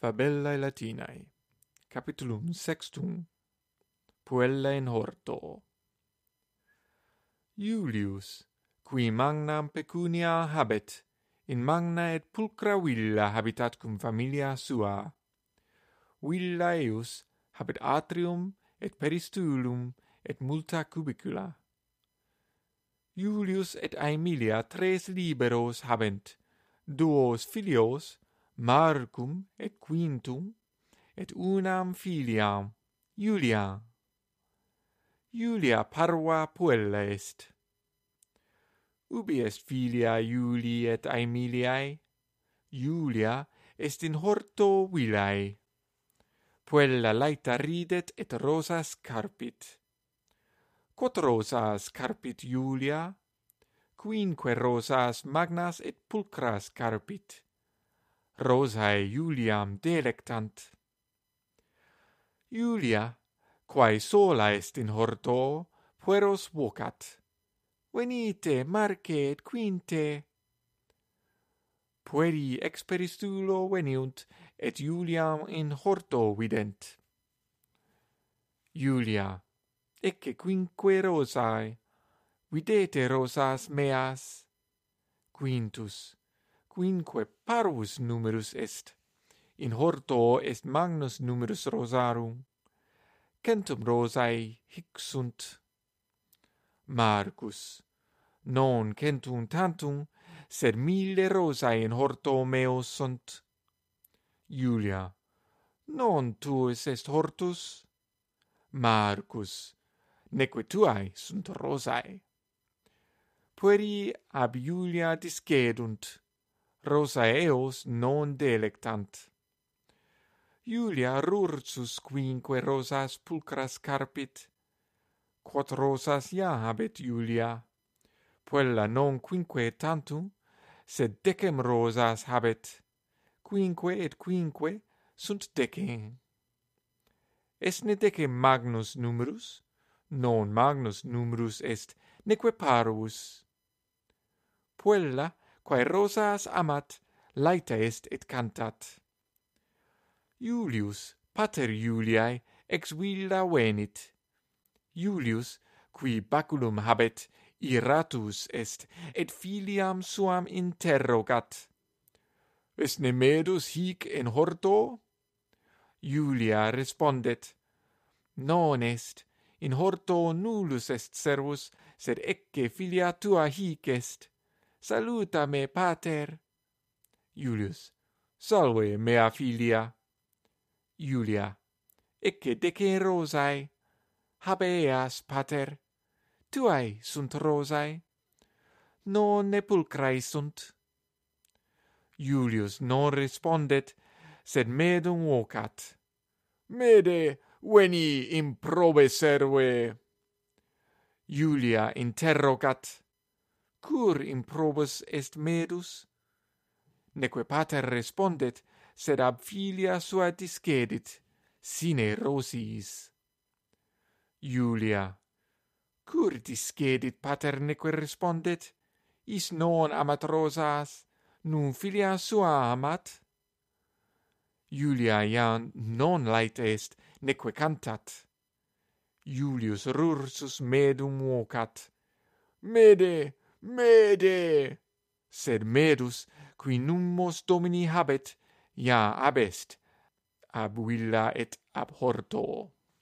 Fabellae Latinae Capitulum sextum. Puella in horto. Iulius qui magnam pecunia habet in magna et pulcra villa habitat cum familia sua. Villa eius habet atrium et peristulum et multa cubicula. Iulius et Aemilia tres liberos habent duos filios Marcum et Quintum et unam filiam Iulia. Iulia parva puella est. Ubi est filia Iuli et Aemiliae? Iulia est in horto vilae. Puella laeta ridet et rosas carpit. Quot rosas carpit Iulia? Quinque rosas magnas et pulcras carpit rosae Juliam delectant. Julia, quae sola est in horto, pueros vocat. Venite, marce et quinte. Pueri experistulo veniunt, et Juliam in horto vident. Julia, ecce quinque rosae, videte rosas meas. Quintus, quinque parvus numerus est. In horto est magnus numerus rosarum. Centum rosae hic sunt. Marcus. Non centum tantum, sed mille rosae in horto meo sunt. Julia. Non tuus est hortus? Marcus. Neque tuae sunt rosae pueri ab Julia discedunt rosa eos non delectant. Iulia rursus quinque rosas pulcras carpit, Quot rosas ia habet Iulia, puella non quinque tantum, sed decem rosas habet, quinque et quinque sunt decem. Esne decem magnus numerus? Non magnus numerus est, neque parvus. Puella quae rosas amat, laeta est et cantat. Iulius, pater Iuliae, ex villa venit. Iulius, qui baculum habet, iratus est, et filiam suam interrogat. Est Nemedus hic in horto? Iulia respondet, Non est, in horto nullus est servus, sed ecce filia tua hic est saluta me pater. Julius, salve mea filia. Julia, ecce dece rosae, habeas pater, tuae sunt rosae, non ne pulcrae sunt. Julius non respondet, sed medum vocat. Mede, veni improbe serve. Julia interrogat, cur improbus est medus? Neque pater respondet, sed ab filia sua discedit, sine rosiis. Julia. Cur discedit pater neque respondet, is non amat rosas, nun filia sua amat? Julia iam non lait est, neque cantat. Julius rursus medum vocat. Mede, mede! Sed medus qui nummos domini habet ia abest ab villa et ab horto.